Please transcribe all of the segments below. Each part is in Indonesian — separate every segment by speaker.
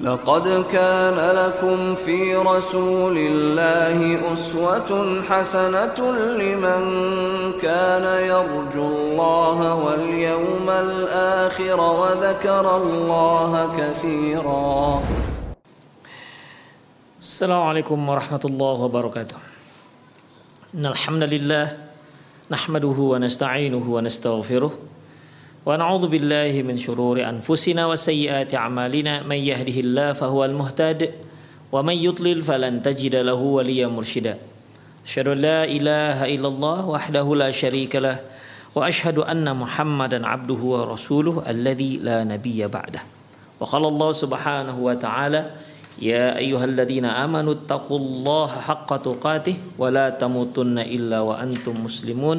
Speaker 1: لقد كان لكم في رسول الله أسوة حسنة لمن كان يرجو الله واليوم الآخر وذكر الله كثيرا.
Speaker 2: السلام عليكم ورحمة الله وبركاته. إن الحمد لله نحمده ونستعينه ونستغفره ونعوذ بالله من شرور أنفسنا وسيئات أعمالنا. من يهده الله فهو المهتد ومن يضلل فلن تجد له وليا مرشدا. أشهد أن لا إله إلا الله وحده لا شريك له وأشهد أن محمدا عبده ورسوله الذي لا نبي بعده. وقال الله سبحانه وتعالى يا أيها الذين آمنوا اتقوا الله حق تقاته ولا تموتن إلا وأنتم مسلمون.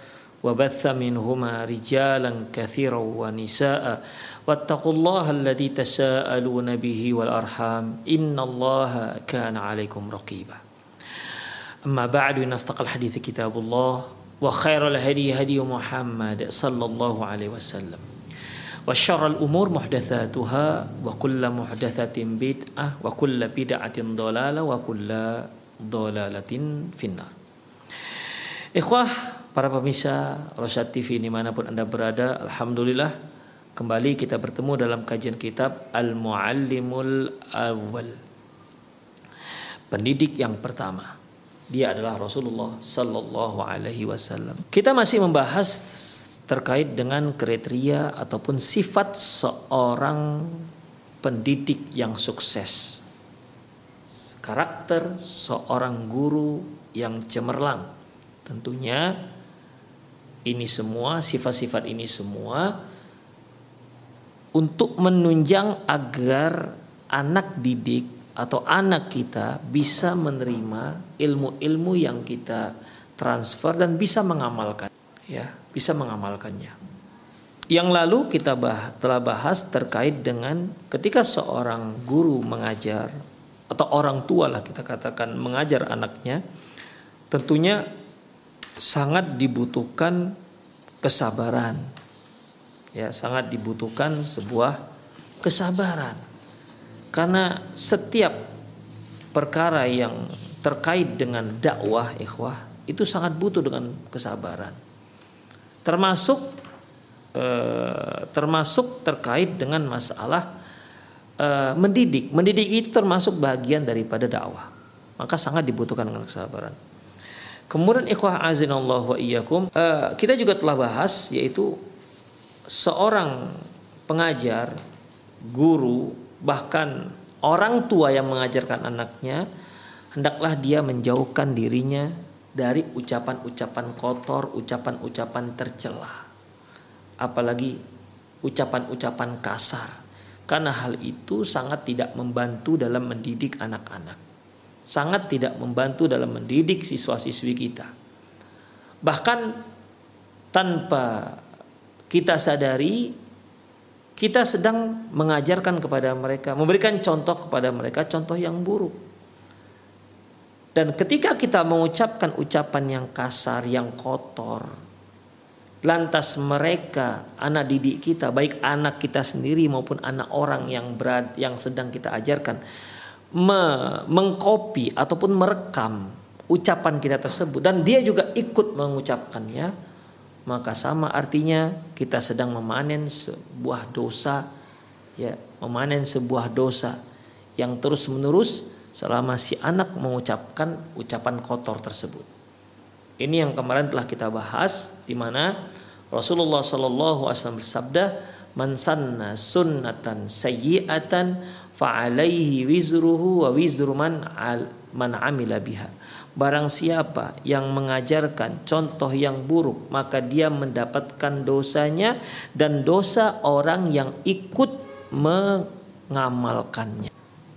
Speaker 2: وبث منهما رجالا كثيرا ونساء واتقوا الله الذي تساءلون به والأرحام إن الله كان عليكم رقيبا. أما بعد إن أصدق الحديث كتاب الله وخير الهدي هدي محمد صلى الله عليه وسلم. وشر الأمور محدثاتها وكل محدثة بدعة وكل بدعة ضلالة وكل ضلالة في النار. Ikhwah, para pemirsa Rosyad TV di mana pun Anda berada, Alhamdulillah kembali kita bertemu dalam kajian kitab Al-Muallimul Awal. Pendidik yang pertama. Dia adalah Rasulullah Sallallahu Alaihi Wasallam. Kita masih membahas terkait dengan kriteria ataupun sifat seorang pendidik yang sukses. Karakter seorang guru yang cemerlang Tentunya ini semua sifat-sifat ini semua untuk menunjang agar anak didik atau anak kita bisa menerima ilmu-ilmu yang kita transfer dan bisa mengamalkan ya, bisa mengamalkannya. Yang lalu kita bah, telah bahas terkait dengan ketika seorang guru mengajar atau orang tua lah kita katakan mengajar anaknya, tentunya sangat dibutuhkan kesabaran. Ya, sangat dibutuhkan sebuah kesabaran. Karena setiap perkara yang terkait dengan dakwah ikhwah itu sangat butuh dengan kesabaran. Termasuk eh, termasuk terkait dengan masalah eh, mendidik. Mendidik itu termasuk bagian daripada dakwah. Maka sangat dibutuhkan dengan kesabaran. Kemudian ikhwah azinallahu wa iyyakum, uh, kita juga telah bahas yaitu seorang pengajar, guru, bahkan orang tua yang mengajarkan anaknya hendaklah dia menjauhkan dirinya dari ucapan-ucapan kotor, ucapan-ucapan tercela. Apalagi ucapan-ucapan kasar. Karena hal itu sangat tidak membantu dalam mendidik anak-anak sangat tidak membantu dalam mendidik siswa-siswi kita. Bahkan tanpa kita sadari kita sedang mengajarkan kepada mereka, memberikan contoh kepada mereka contoh yang buruk. Dan ketika kita mengucapkan ucapan yang kasar, yang kotor, lantas mereka, anak didik kita, baik anak kita sendiri maupun anak orang yang berad, yang sedang kita ajarkan, me mengkopi ataupun merekam ucapan kita tersebut. Dan dia juga ikut mengucapkannya maka sama artinya kita sedang memanen sebuah dosa ya memanen sebuah dosa yang terus menerus selama si anak mengucapkan ucapan kotor tersebut. Ini yang kemarin telah kita bahas di mana Rasulullah Shallallahu Alaihi Wasallam bersabda man sanna sunnatan sayyi'atan fa'alaihi wizruhu wa wizru man al, man amila biha. Barang siapa yang mengajarkan contoh yang buruk, maka dia mendapatkan dosanya dan dosa orang yang ikut mengamalkannya.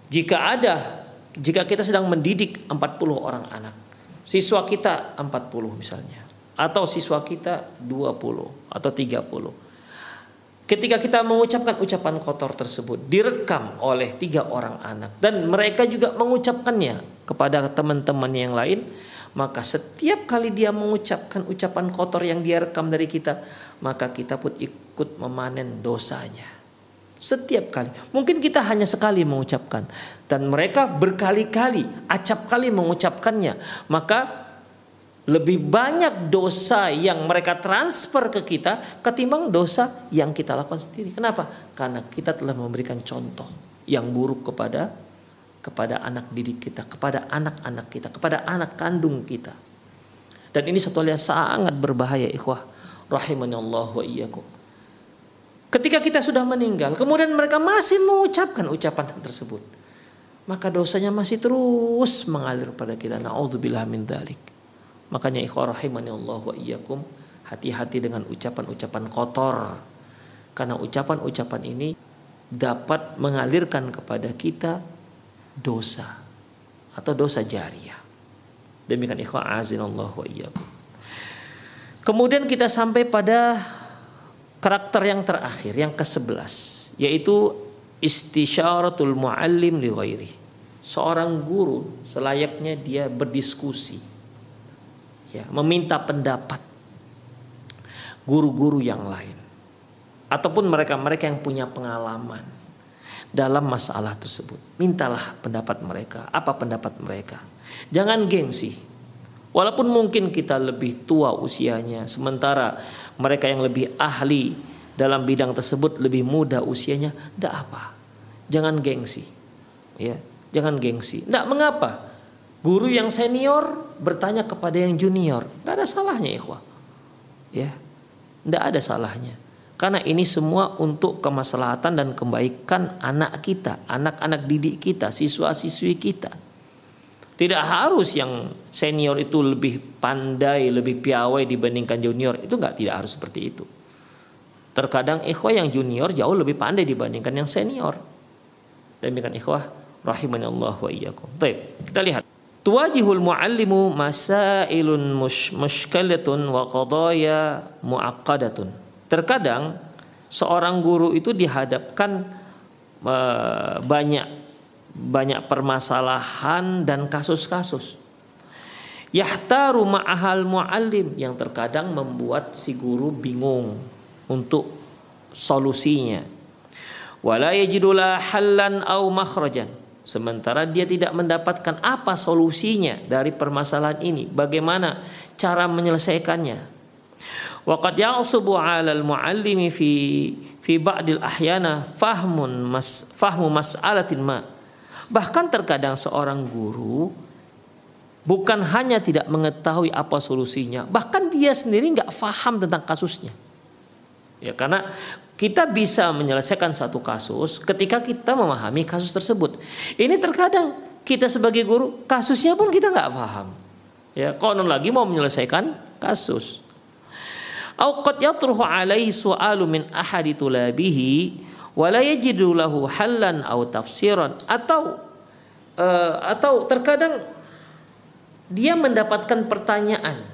Speaker 2: Jika ada, jika kita sedang mendidik 40 orang anak, Siswa kita 40 misalnya. Atau siswa kita 20 atau 30. Ketika kita mengucapkan ucapan kotor tersebut direkam oleh tiga orang anak dan mereka juga mengucapkannya kepada teman-teman yang lain, maka setiap kali dia mengucapkan ucapan kotor yang dia rekam dari kita, maka kita pun ikut memanen dosanya. Setiap kali. Mungkin kita hanya sekali mengucapkan. Dan mereka berkali-kali, acap kali mengucapkannya. Maka lebih banyak dosa yang mereka transfer ke kita ketimbang dosa yang kita lakukan sendiri. Kenapa? Karena kita telah memberikan contoh yang buruk kepada kepada anak didik kita, kepada anak-anak kita, kepada anak kandung kita. Dan ini satu hal yang sangat berbahaya ikhwah rahimani Allah wa iyyakum. Ketika kita sudah meninggal, kemudian mereka masih mengucapkan ucapan tersebut. Maka dosanya masih terus mengalir pada kita. Na'udzubillah min dalik. Makanya ikhwah rahimani Allah wa iyyakum. Hati-hati dengan ucapan-ucapan kotor. Karena ucapan-ucapan ini dapat mengalirkan kepada kita dosa. Atau dosa jariah. Demikian ikhwah azin Allah wa iyyakum. Kemudian kita sampai pada karakter yang terakhir yang ke-11 yaitu istisyaratul muallim li ghairi. Seorang guru selayaknya dia berdiskusi. Ya, meminta pendapat guru-guru yang lain ataupun mereka-mereka yang punya pengalaman dalam masalah tersebut. Mintalah pendapat mereka, apa pendapat mereka. Jangan gengsi. Walaupun mungkin kita lebih tua usianya, sementara mereka yang lebih ahli dalam bidang tersebut lebih muda usianya, tidak apa. Jangan gengsi. Ya, jangan gengsi. Tidak mengapa. Guru yang senior bertanya kepada yang junior, tidak ada salahnya ikhwah. Ya. Tidak ada salahnya. Karena ini semua untuk kemaslahatan dan kebaikan anak kita, anak-anak didik kita, siswa-siswi kita. Tidak harus yang senior itu lebih pandai, lebih piawai dibandingkan junior. Itu nggak tidak harus seperti itu. Terkadang ikhwah yang junior jauh lebih pandai dibandingkan yang senior. Demikian ikhwah rahimani Allah wa iyyakum. Baik, kita lihat. Tuwajihul muallimu masailun mushkalatun wa qadaya muaqqadatun. Terkadang seorang guru itu dihadapkan uh, banyak banyak permasalahan dan kasus-kasus. Yahtaru ma'ahal muallim yang terkadang membuat si guru bingung untuk solusinya. Wala yajidula hallan au makhrajan. Sementara dia tidak mendapatkan apa solusinya dari permasalahan ini, bagaimana cara menyelesaikannya. Waqad ya'subu 'alal muallimi fi fi ba'dil ahyana fahmun mas fahmu mas'alatin ma Bahkan terkadang seorang guru bukan hanya tidak mengetahui apa solusinya, bahkan dia sendiri nggak paham tentang kasusnya. Ya karena kita bisa menyelesaikan satu kasus ketika kita memahami kasus tersebut. Ini terkadang kita sebagai guru kasusnya pun kita nggak paham. Ya, konon lagi mau menyelesaikan kasus. Yatruhu alaihi su'alu min tulabihi wala yajidu lahu hallan atau uh, atau terkadang dia mendapatkan pertanyaan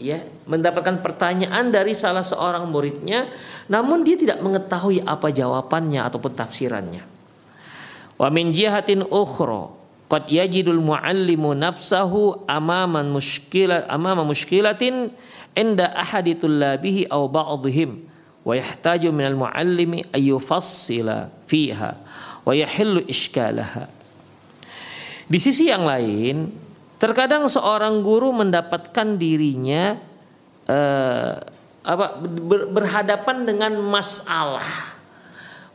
Speaker 2: ya mendapatkan pertanyaan dari salah seorang muridnya namun dia tidak mengetahui apa jawabannya ataupun tafsirannya wa min jihatin ukhra qad yajidul muallimu nafsahu amama mushkilat amama mushkilatin inda ahadi tullabihi aw ba'dihim wa yahtaju minal muallimi ayyufassila fiha wa yahillu iskalaha. Di sisi yang lain, terkadang seorang guru mendapatkan dirinya eh, apa ber, berhadapan dengan masalah,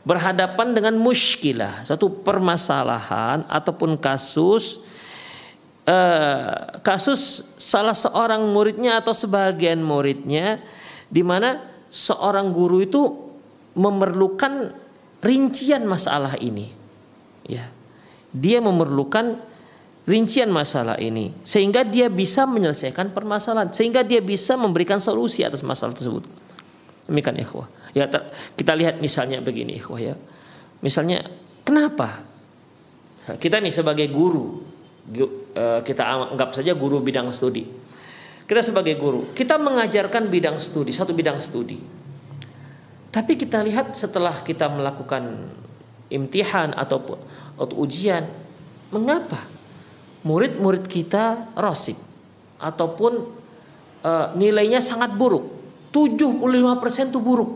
Speaker 2: berhadapan dengan muskilah, satu permasalahan ataupun kasus eh, kasus salah seorang muridnya atau sebagian muridnya di mana seorang guru itu memerlukan rincian masalah ini. Ya. Dia memerlukan rincian masalah ini sehingga dia bisa menyelesaikan permasalahan, sehingga dia bisa memberikan solusi atas masalah tersebut. Demikian ikhwah. Ya kita lihat misalnya begini ikhwah ya. Misalnya kenapa kita nih sebagai guru eh, kita anggap saja guru bidang studi. Kita sebagai guru, kita mengajarkan bidang studi, satu bidang studi. Tapi kita lihat setelah kita melakukan imtihan ataupun atau ujian, mengapa murid-murid kita rosik ataupun uh, nilainya sangat buruk. 75% itu buruk.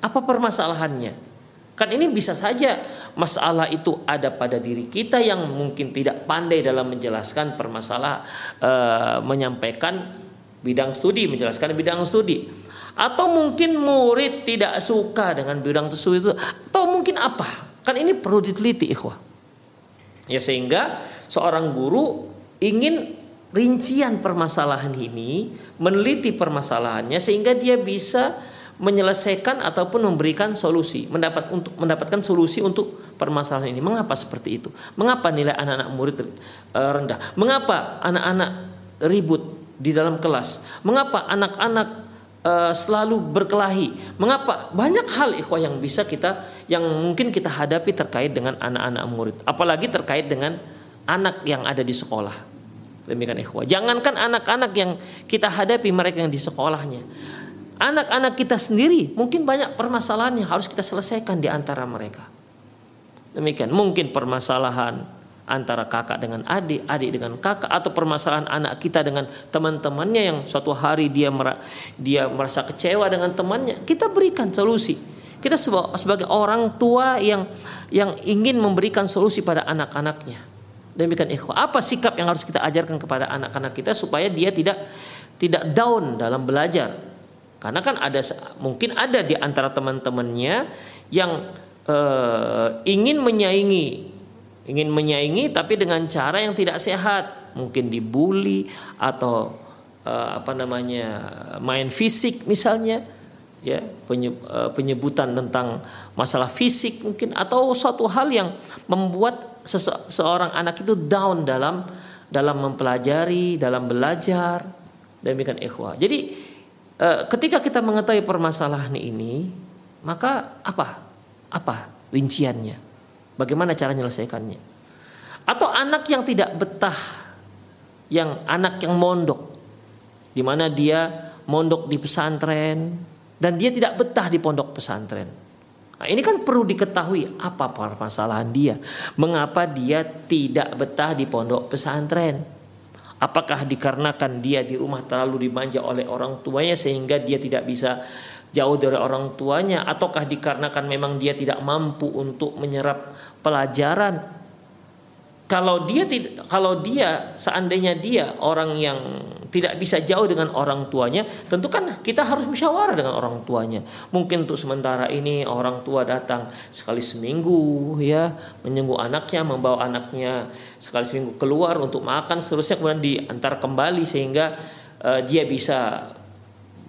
Speaker 2: Apa permasalahannya? Kan ini bisa saja masalah itu ada pada diri kita yang mungkin tidak pandai dalam menjelaskan permasalahan uh, menyampaikan bidang studi, menjelaskan bidang studi. Atau mungkin murid tidak suka dengan bidang tersebut itu atau mungkin apa? Kan ini perlu diteliti ikhwah. Ya sehingga seorang guru ingin rincian permasalahan ini, meneliti permasalahannya sehingga dia bisa menyelesaikan ataupun memberikan solusi, mendapat untuk mendapatkan solusi untuk permasalahan ini. Mengapa seperti itu? Mengapa nilai anak-anak murid eh, rendah? Mengapa anak-anak ribut di dalam kelas? Mengapa anak-anak uh, selalu berkelahi? Mengapa banyak hal ikhwah yang bisa kita yang mungkin kita hadapi terkait dengan anak-anak murid, apalagi terkait dengan anak yang ada di sekolah. Demikian ikhwah. Jangankan anak-anak yang kita hadapi mereka yang di sekolahnya. Anak-anak kita sendiri mungkin banyak permasalahan yang harus kita selesaikan di antara mereka. Demikian mungkin permasalahan antara kakak dengan adik, adik dengan kakak atau permasalahan anak kita dengan teman-temannya yang suatu hari dia dia merasa kecewa dengan temannya, kita berikan solusi. Kita sebagai orang tua yang yang ingin memberikan solusi pada anak-anaknya. Demikian ikhwah. Apa sikap yang harus kita ajarkan kepada anak-anak kita supaya dia tidak tidak down dalam belajar? Karena kan ada mungkin ada di antara teman-temannya yang uh, ingin menyaingi, ingin menyaingi tapi dengan cara yang tidak sehat, mungkin dibully atau uh, apa namanya main fisik misalnya ya eh, penyebutan tentang masalah fisik mungkin atau suatu hal yang membuat seseorang anak itu down dalam dalam mempelajari, dalam belajar demikian ikhwah. Jadi eh, ketika kita mengetahui permasalahan ini, maka apa? Apa rinciannya? Bagaimana cara menyelesaikannya? Atau anak yang tidak betah, yang anak yang mondok, di mana dia mondok di pesantren, dan dia tidak betah di pondok pesantren. Nah, ini kan perlu diketahui apa permasalahan dia, mengapa dia tidak betah di pondok pesantren. Apakah dikarenakan dia di rumah terlalu dimanja oleh orang tuanya sehingga dia tidak bisa jauh dari orang tuanya ataukah dikarenakan memang dia tidak mampu untuk menyerap pelajaran kalau dia kalau dia seandainya dia orang yang tidak bisa jauh dengan orang tuanya tentu kan kita harus musyawarah dengan orang tuanya. Mungkin untuk sementara ini orang tua datang sekali seminggu ya menyenggu anaknya membawa anaknya sekali seminggu keluar untuk makan seterusnya kemudian diantar kembali sehingga uh, dia bisa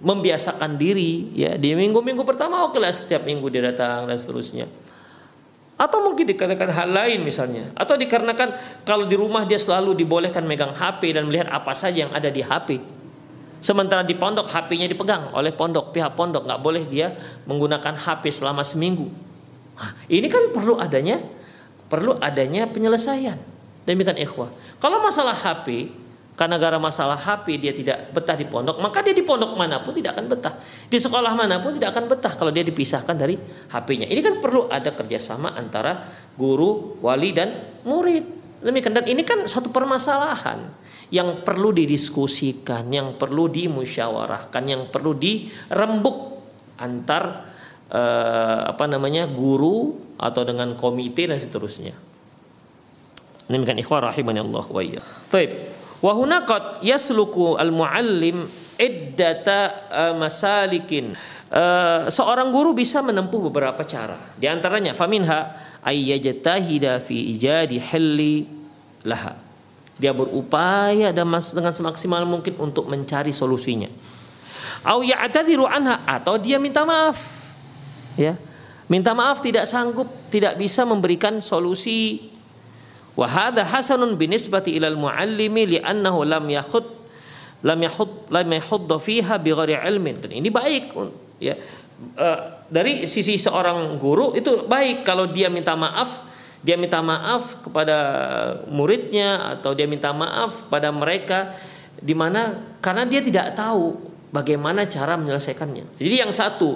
Speaker 2: membiasakan diri ya. Di minggu-minggu pertama oke lah setiap minggu dia datang dan seterusnya atau mungkin dikarenakan hal lain misalnya. Atau dikarenakan kalau di rumah dia selalu dibolehkan megang HP dan melihat apa saja yang ada di HP. Sementara di pondok HP-nya dipegang oleh pondok, pihak pondok nggak boleh dia menggunakan HP selama seminggu. Nah, ini kan perlu adanya perlu adanya penyelesaian. Demikian ikhwah. Kalau masalah HP, karena gara masalah HP dia tidak betah di pondok, maka dia di pondok mana pun tidak akan betah. Di sekolah mana pun tidak akan betah kalau dia dipisahkan dari HP-nya. Ini kan perlu ada kerjasama antara guru, wali dan murid. Demikian dan ini kan satu permasalahan yang perlu didiskusikan, yang perlu dimusyawarahkan, yang perlu dirembuk antar eh, apa namanya guru atau dengan komite dan seterusnya. Demikian ikhwah Allah wa iya. Wa hunaqat yasluku al-muallim iddata uh, masalikin. Uh, seorang guru bisa menempuh beberapa cara. Di antaranya faminha ayyajtahida fi ijadi halli laha. Dia berupaya dengan semaksimal mungkin untuk mencari solusinya. Au ya'tadiru anha atau dia minta maaf. Ya. Minta maaf tidak sanggup, tidak bisa memberikan solusi Wa hadha hasanun binisbati ilal muallimi li'annahu lam yakhud lam yakhud lam yakhud fiha bighairi ilmin. Dan ini baik ya. Uh, dari sisi seorang guru itu baik kalau dia minta maaf dia minta maaf kepada muridnya atau dia minta maaf pada mereka di mana karena dia tidak tahu bagaimana cara menyelesaikannya. Jadi yang satu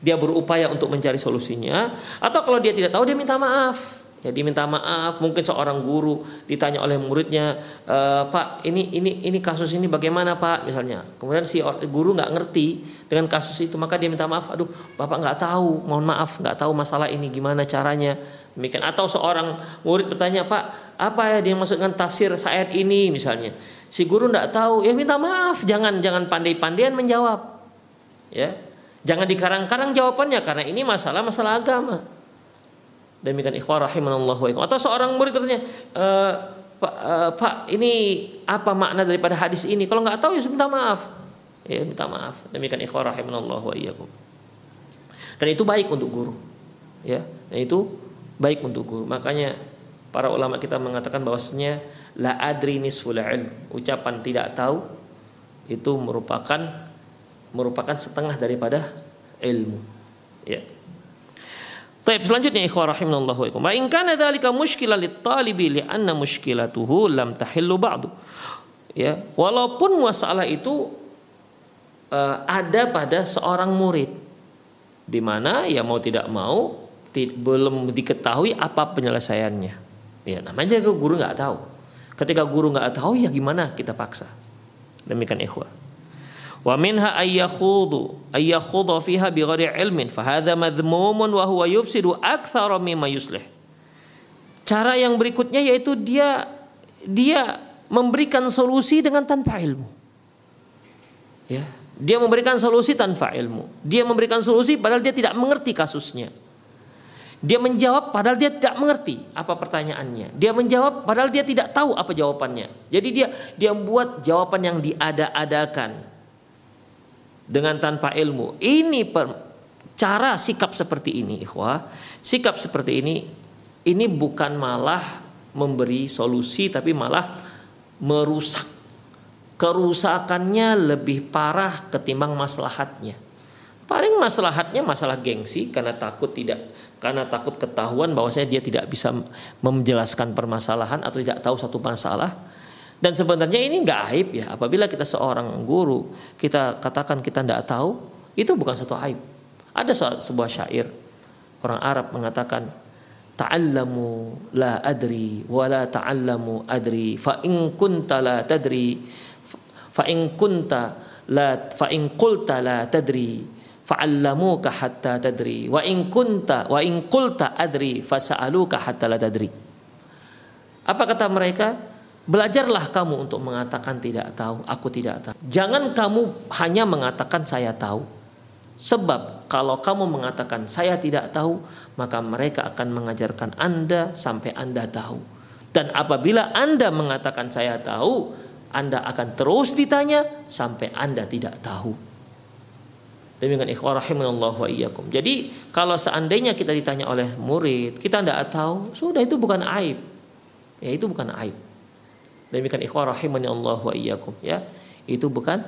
Speaker 2: dia berupaya untuk mencari solusinya atau kalau dia tidak tahu dia minta maaf. Ya diminta maaf, mungkin seorang guru ditanya oleh muridnya, e, Pak ini ini ini kasus ini bagaimana Pak misalnya. Kemudian si guru nggak ngerti dengan kasus itu, maka dia minta maaf. Aduh, bapak nggak tahu, mohon maaf nggak tahu masalah ini gimana caranya. Demikian atau seorang murid bertanya, Pak apa ya dia maksudkan tafsir ayat ini misalnya. Si guru nggak tahu, ya minta maaf, jangan jangan pandai-pandaian menjawab. Ya, jangan dikarang-karang jawabannya karena ini masalah masalah agama demikian ikhwah rahimanallahu wa atau seorang murid bertanya e, Pak, e, Pak ini apa makna daripada hadis ini? Kalau nggak tahu ya minta maaf. Ya minta maaf. Demikian ikhwah rahimanallahu wa dan itu baik untuk guru ya. Dan itu baik untuk guru. Makanya para ulama kita mengatakan bahwasanya la adri nisful ilm. Ucapan tidak tahu itu merupakan merupakan setengah daripada ilmu ya Baik, selanjutnya ikhwah rahimanallahu wa in kana dzalika mushkilan lit-talibi li'anna mushkilatuhu lam tahillu ba'du. Ya, walaupun masalah itu uh, ada pada seorang murid di mana ya mau tidak mau belum diketahui apa penyelesaiannya. Ya, namanya guru nggak tahu. Ketika guru nggak tahu ya gimana kita paksa. Demikian ikhwah. Wa minha ayyakhudu fiha bighairi ilmin fahadha madhmumun wa huwa yufsidu akthara mimma yuslih. Cara yang berikutnya yaitu dia dia memberikan solusi dengan tanpa ilmu. Ya, dia memberikan solusi tanpa ilmu. Dia memberikan solusi padahal dia tidak mengerti kasusnya. Dia menjawab padahal dia tidak mengerti apa pertanyaannya. Dia menjawab padahal dia tidak tahu apa jawabannya. Jadi dia dia membuat jawaban yang diada-adakan dengan tanpa ilmu. Ini per, cara sikap seperti ini, ikhwah. Sikap seperti ini ini bukan malah memberi solusi tapi malah merusak. Kerusakannya lebih parah ketimbang maslahatnya. Paling maslahatnya masalah gengsi karena takut tidak karena takut ketahuan bahwasanya dia tidak bisa menjelaskan permasalahan atau tidak tahu satu masalah dan sebenarnya ini nggak aib ya. Apabila kita seorang guru, kita katakan kita tidak tahu, itu bukan satu aib. Ada sebuah syair orang Arab mengatakan ta'allamu la adri wa la ta'allamu adri fa in kunta la tadri fa in kunta la fa in qulta la tadri fa'allamuka hatta tadri wa in kunta wa in qulta adri fasa'aluka hatta la tadri apa kata mereka Belajarlah kamu untuk mengatakan tidak tahu, aku tidak tahu. Jangan kamu hanya mengatakan saya tahu. Sebab kalau kamu mengatakan saya tidak tahu, maka mereka akan mengajarkan Anda sampai Anda tahu. Dan apabila Anda mengatakan saya tahu, Anda akan terus ditanya sampai Anda tidak tahu. Demikian ikhwah rahimanallah wa iyyakum. Jadi kalau seandainya kita ditanya oleh murid, kita tidak tahu, sudah itu bukan aib. Ya itu bukan aib. Demikian ikhwah rahimani Allah wa iyyakum ya. Itu bukan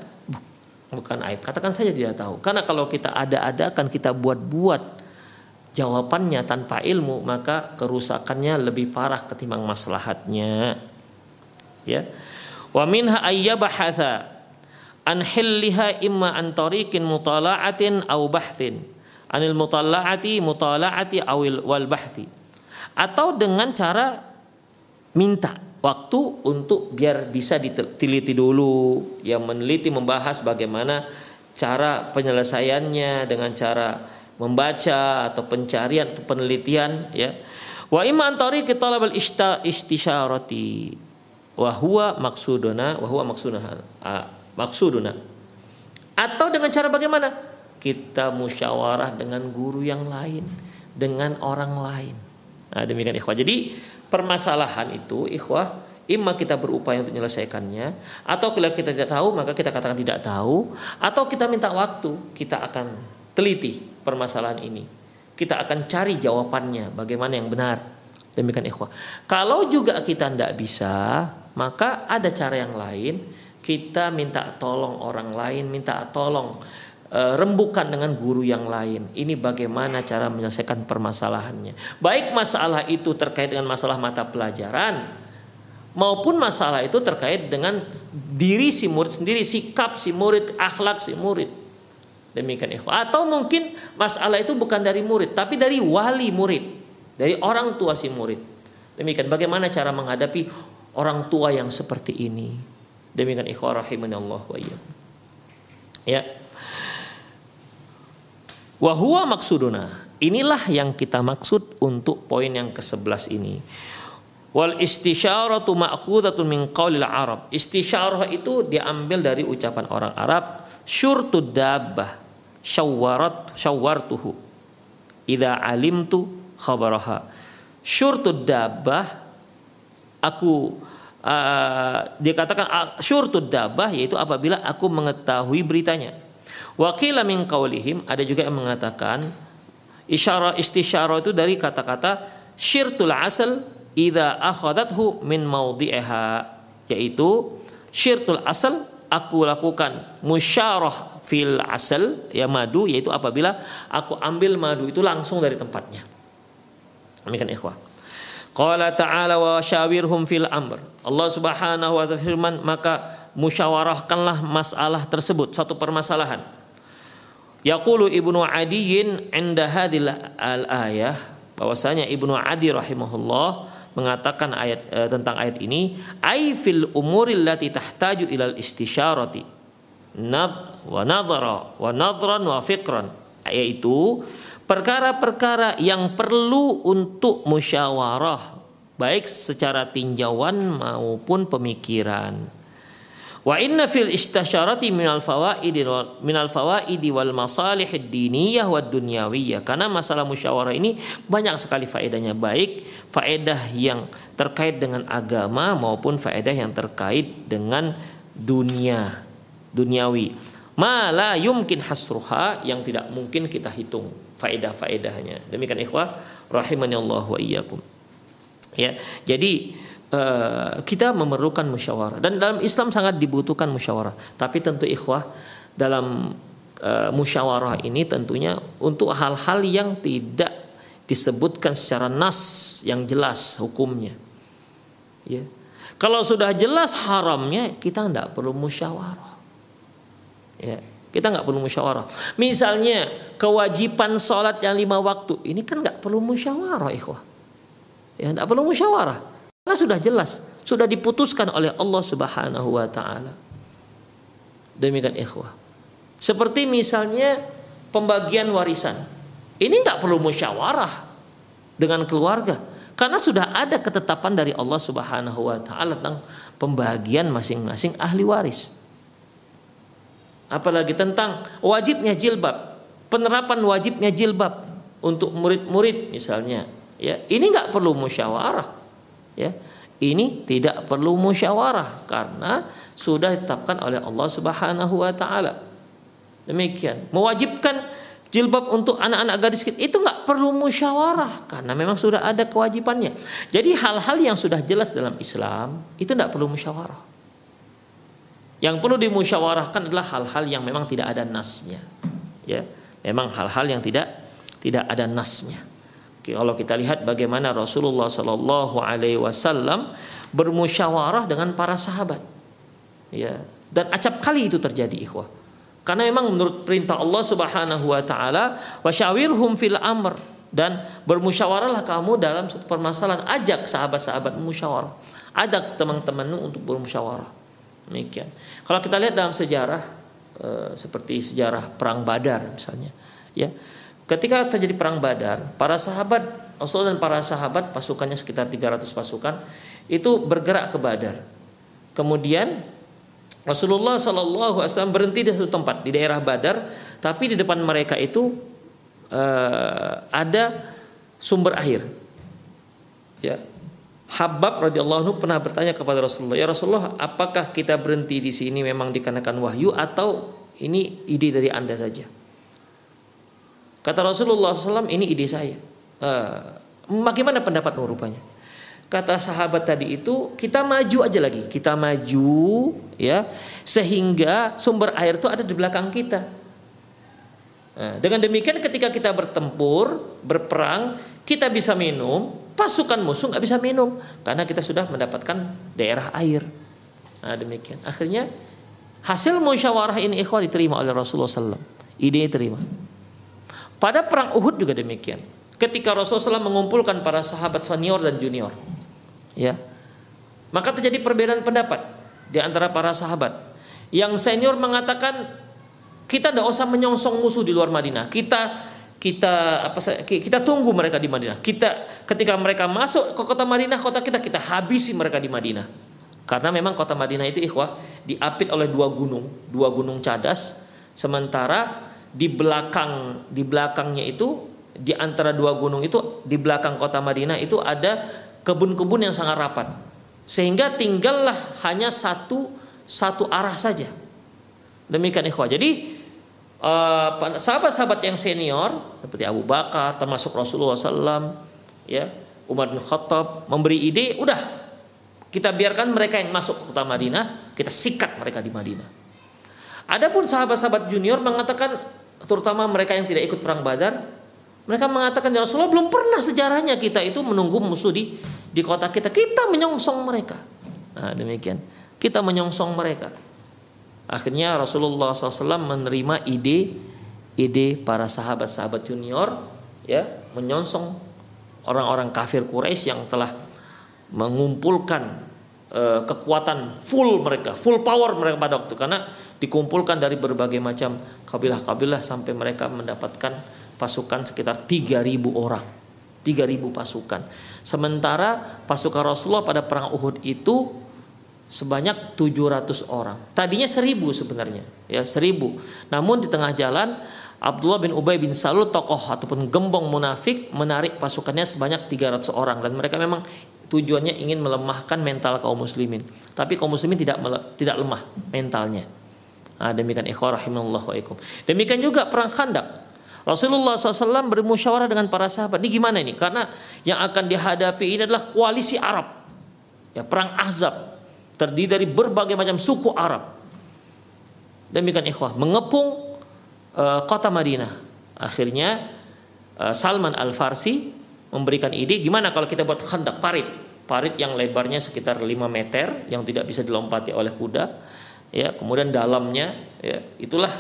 Speaker 2: bukan aib. Katakan saja tidak tahu. Karena kalau kita ada-adakan kita buat-buat jawabannya tanpa ilmu, maka kerusakannya lebih parah ketimbang maslahatnya. Ya. Wa minha ayyabahatha an hilliha imma an tariqin mutala'atin aw bahthin. Anil mutala'ati mutala'ati awil wal bahthi. Atau dengan cara minta waktu untuk biar bisa diteliti dulu yang meneliti membahas bagaimana cara penyelesaiannya dengan cara membaca atau pencarian atau penelitian ya. Wa imma antari talab al istisyarati wa huwa maksuduna wa huwa maksuduna maksuduna atau dengan cara bagaimana? Kita musyawarah dengan guru yang lain dengan orang lain. Nah demikian ikhwah jadi permasalahan itu ikhwah imma kita berupaya untuk menyelesaikannya atau kalau kita tidak tahu maka kita katakan tidak tahu atau kita minta waktu kita akan teliti permasalahan ini. Kita akan cari jawabannya bagaimana yang benar. Demikian ikhwah. Kalau juga kita tidak bisa maka ada cara yang lain. Kita minta tolong orang lain minta tolong rembukan dengan guru yang lain. Ini bagaimana cara menyelesaikan permasalahannya. Baik masalah itu terkait dengan masalah mata pelajaran maupun masalah itu terkait dengan diri si murid sendiri, sikap si murid, akhlak si murid. Demikian ikhwah. Atau mungkin masalah itu bukan dari murid, tapi dari wali murid, dari orang tua si murid. Demikian bagaimana cara menghadapi orang tua yang seperti ini. Demikian ikhwah rahimani Allah wa Ya. Wahua maksuduna. Inilah yang kita maksud untuk poin yang ke-11 ini. Wal istisyaratu ma'khudatun min qaulil Arab. Istisyarah itu diambil dari ucapan orang Arab, syurtud dabbah, syawwarat syawwartuhu. Idza alimtu khabaraha. Syurtud dabbah aku uh, dikatakan uh, syurtud dabbah yaitu apabila aku mengetahui beritanya. Wakila min qaulihim ada juga yang mengatakan isyarah istisyarah itu dari kata-kata syirtul asal idza akhadathu min maudhi'iha yaitu syirtul asal aku lakukan musyarah fil asal ya madu yaitu apabila aku ambil madu itu langsung dari tempatnya. Demikian ikhwah. Qala ta'ala wa syawirhum fil amr. Allah Subhanahu wa ta'ala firman maka musyawarahkanlah masalah tersebut satu permasalahan. Yaqulu Ibnu Adiyin inda hadil al-ayah bahwasanya Ibnu Adi rahimahullah mengatakan ayat e, tentang ayat ini ai fil umuril lati tahtaju ilal istisyarati nad wa nadhara wa nadran wa fikran yaitu perkara-perkara yang perlu untuk musyawarah baik secara tinjauan maupun pemikiran Wa inna fil istasyarati minal fawaidi minal fawaidi wal masalih diniyah wad dunyawiyah. Karena masalah musyawarah ini banyak sekali faedahnya baik faedah yang terkait dengan agama maupun faedah yang terkait dengan dunia duniawi. Mala yumkin hasruha yang tidak mungkin kita hitung faedah-faedahnya. Demikian ikhwah rahimani Allah wa iyyakum. Ya. Jadi Eh, kita memerlukan musyawarah dan dalam Islam sangat dibutuhkan musyawarah. Tapi tentu ikhwah dalam uh, musyawarah ini tentunya untuk hal-hal yang tidak disebutkan secara nas yang jelas hukumnya. Ya. Kalau sudah jelas haramnya kita tidak perlu musyawarah. Ya, kita nggak perlu musyawarah. Misalnya kewajiban sholat yang lima waktu ini kan nggak perlu musyawarah, ikhwah. Ya, nggak perlu musyawarah. Karena sudah jelas, sudah diputuskan oleh Allah Subhanahu wa taala. Demikian ikhwah. Seperti misalnya pembagian warisan. Ini nggak perlu musyawarah dengan keluarga karena sudah ada ketetapan dari Allah Subhanahu wa taala tentang pembagian masing-masing ahli waris. Apalagi tentang wajibnya jilbab, penerapan wajibnya jilbab untuk murid-murid misalnya. Ya, ini nggak perlu musyawarah ya ini tidak perlu musyawarah karena sudah ditetapkan oleh Allah Subhanahu wa taala. Demikian. Mewajibkan jilbab untuk anak-anak gadis itu nggak perlu musyawarah karena memang sudah ada kewajibannya. Jadi hal-hal yang sudah jelas dalam Islam itu tidak perlu musyawarah. Yang perlu dimusyawarahkan adalah hal-hal yang memang tidak ada nasnya. Ya, memang hal-hal yang tidak tidak ada nasnya. Kalau kita lihat bagaimana Rasulullah Shallallahu Alaihi Wasallam bermusyawarah dengan para sahabat, ya dan acap kali itu terjadi ikhwah. Karena memang menurut perintah Allah Subhanahu Wa Taala, wasyawirhum fil amr dan bermusyawarahlah kamu dalam satu permasalahan. Ajak sahabat-sahabat musyawarah, ajak teman-temanmu untuk bermusyawarah. Demikian. Kalau kita lihat dalam sejarah eh, seperti sejarah perang Badar misalnya, ya Ketika terjadi perang Badar, para sahabat Rasul dan para sahabat pasukannya sekitar 300 pasukan itu bergerak ke Badar. Kemudian Rasulullah Shallallahu Alaihi Wasallam berhenti di satu tempat di daerah Badar, tapi di depan mereka itu uh, ada sumber air. Ya, Habab radhiyallahu anhu pernah bertanya kepada Rasulullah, "Ya Rasulullah, apakah kita berhenti di sini memang dikarenakan wahyu atau ini ide dari Anda saja?" Kata Rasulullah SAW ini ide saya. Uh, bagaimana pendapatmu rupanya? Kata sahabat tadi itu kita maju aja lagi, kita maju ya sehingga sumber air itu ada di belakang kita. Nah, dengan demikian ketika kita bertempur, berperang, kita bisa minum, pasukan musuh nggak bisa minum karena kita sudah mendapatkan daerah air. Nah, demikian. Akhirnya hasil musyawarah ini ikhwah diterima oleh Rasulullah SAW. Ide diterima. Pada perang Uhud juga demikian. Ketika Rasulullah SAW mengumpulkan para sahabat senior dan junior, ya, maka terjadi perbedaan pendapat di antara para sahabat. Yang senior mengatakan kita tidak usah menyongsong musuh di luar Madinah. Kita kita apa kita tunggu mereka di Madinah. Kita ketika mereka masuk ke kota Madinah, kota kita kita habisi mereka di Madinah. Karena memang kota Madinah itu ikhwah diapit oleh dua gunung, dua gunung cadas. Sementara di belakang di belakangnya itu di antara dua gunung itu di belakang kota Madinah itu ada kebun-kebun yang sangat rapat. Sehingga tinggallah hanya satu satu arah saja. Demikian ikhwah. Jadi eh, sahabat-sahabat yang senior seperti Abu Bakar termasuk Rasulullah SAW ya Umar bin Khattab memberi ide udah kita biarkan mereka yang masuk ke kota Madinah kita sikat mereka di Madinah Adapun sahabat-sahabat junior mengatakan terutama mereka yang tidak ikut perang Badar mereka mengatakan ya Rasulullah belum pernah sejarahnya kita itu menunggu musuh di di kota kita. Kita menyongsong mereka. Nah demikian. Kita menyongsong mereka. Akhirnya Rasulullah SAW menerima ide ide para sahabat-sahabat junior ya menyongsong orang-orang kafir Quraisy yang telah mengumpulkan uh, kekuatan full mereka, full power mereka pada waktu karena dikumpulkan dari berbagai macam kabilah-kabilah sampai mereka mendapatkan pasukan sekitar 3000 orang. 3000 pasukan. Sementara pasukan Rasulullah pada perang Uhud itu sebanyak 700 orang. Tadinya 1000 sebenarnya, ya 1000. Namun di tengah jalan Abdullah bin Ubay bin Salul tokoh ataupun gembong munafik menarik pasukannya sebanyak 300 orang dan mereka memang tujuannya ingin melemahkan mental kaum muslimin. Tapi kaum muslimin tidak tidak lemah mentalnya. Nah, demikian ikhwah rahimallahu wa ikum. Demikian juga perang Khandaq. Rasulullah SAW bermusyawarah dengan para sahabat. Ini gimana ini? Karena yang akan dihadapi ini adalah koalisi Arab. Ya, perang Ahzab terdiri dari berbagai macam suku Arab. Demikian ikhwah, mengepung uh, kota Madinah. Akhirnya uh, Salman Al-Farsi memberikan ide gimana kalau kita buat khandak parit. Parit yang lebarnya sekitar 5 meter yang tidak bisa dilompati oleh kuda. Ya, kemudian dalamnya ya, itulah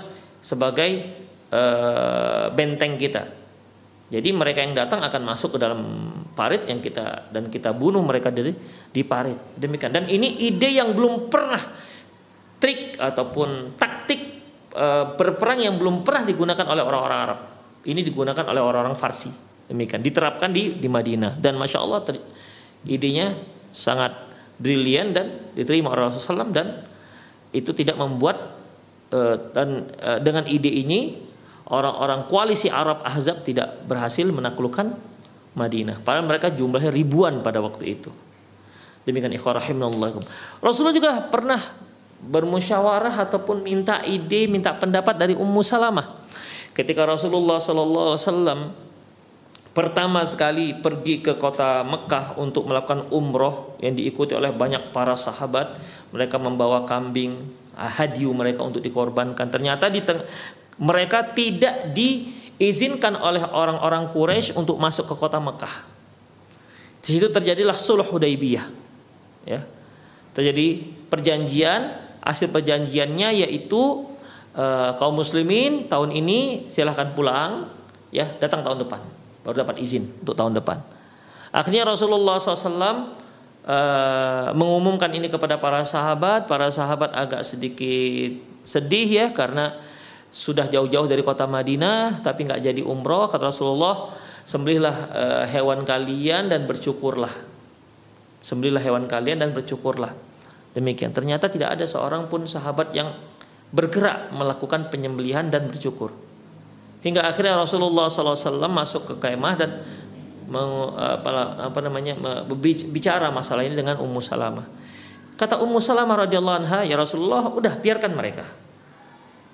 Speaker 2: sebagai uh, benteng kita. Jadi mereka yang datang akan masuk ke dalam parit yang kita dan kita bunuh mereka dari di parit. Demikian. Dan ini ide yang belum pernah trik ataupun taktik e, berperang yang belum pernah digunakan oleh orang-orang Arab. Ini digunakan oleh orang-orang Farsi. Demikian. Diterapkan di di Madinah dan masya Allah ter, idenya sangat brilian dan diterima oleh Rasulullah SAW dan itu tidak membuat e, dan e, dengan ide ini orang-orang koalisi Arab Ahzab tidak berhasil menaklukkan Madinah. Padahal mereka jumlahnya ribuan pada waktu itu. Demikian ikhwah rahimahullahi Rasulullah juga pernah bermusyawarah ataupun minta ide, minta pendapat dari Ummu Salamah. Ketika Rasulullah sallallahu alaihi wasallam pertama sekali pergi ke kota Mekah untuk melakukan umroh yang diikuti oleh banyak para sahabat, mereka membawa kambing, hadiu mereka untuk dikorbankan. Ternyata di teng mereka tidak diizinkan oleh orang-orang Quraisy untuk masuk ke kota Mekah. Di situ terjadilah sulh Hudaybiyah. Ya. Terjadi perjanjian, hasil perjanjiannya yaitu uh, kaum muslimin tahun ini silahkan pulang ya, datang tahun depan baru dapat izin untuk tahun depan. Akhirnya Rasulullah SAW uh, eh, mengumumkan ini kepada para sahabat. Para sahabat agak sedikit sedih ya karena sudah jauh-jauh dari kota Madinah tapi nggak jadi umroh. Kata Rasulullah sembelihlah e, hewan kalian dan bersyukurlah sembelihlah hewan kalian dan bersyukurlah demikian. Ternyata tidak ada seorang pun sahabat yang bergerak melakukan penyembelihan dan bersyukur hingga akhirnya Rasulullah SAW masuk ke kemah dan apa, apa namanya bicara masalah ini dengan Ummu Salamah. Kata Ummu Salamah radhiyallahu anha ya Rasulullah udah biarkan mereka.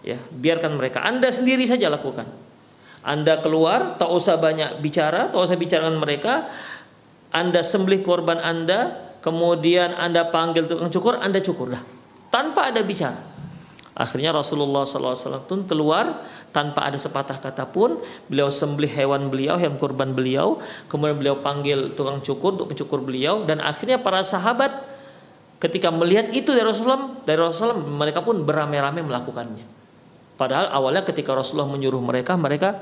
Speaker 2: Ya biarkan mereka. Anda sendiri saja lakukan. Anda keluar tak usah banyak bicara tak usah bicara dengan mereka. Anda sembelih korban anda kemudian anda panggil tukang cukur anda cukur dah tanpa ada bicara. Akhirnya Rasulullah SAW pun keluar tanpa ada sepatah kata pun. Beliau sembelih hewan beliau, hewan kurban beliau. Kemudian beliau panggil tukang cukur untuk mencukur beliau. Dan akhirnya para sahabat ketika melihat itu dari Rasulullah, dari Rasulullah mereka pun beramai-ramai melakukannya. Padahal awalnya ketika Rasulullah menyuruh mereka, mereka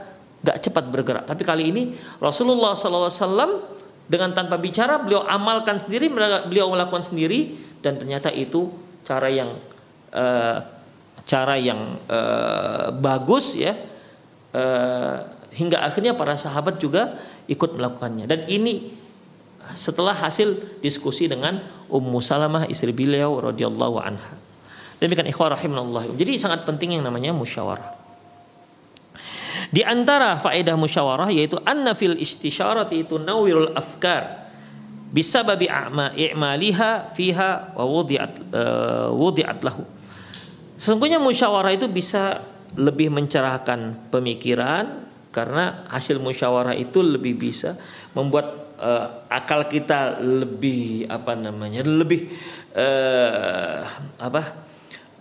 Speaker 2: gak cepat bergerak. Tapi kali ini Rasulullah SAW dengan tanpa bicara beliau amalkan sendiri, beliau melakukan sendiri dan ternyata itu cara yang uh, cara yang uh, bagus ya uh, hingga akhirnya para sahabat juga ikut melakukannya dan ini setelah hasil diskusi dengan Ummu Salamah istri beliau radhiyallahu anha. Demikian ikhwah. Jadi sangat penting yang namanya musyawarah. Di antara faedah musyawarah yaitu anna fil istisyarati itu nawirul afkar bisababi i'maliha fiha wa wudi'at uh, wudi'at lahu. Sesungguhnya musyawarah itu bisa lebih mencerahkan pemikiran karena hasil musyawarah itu lebih bisa membuat uh, akal kita lebih apa namanya lebih uh, apa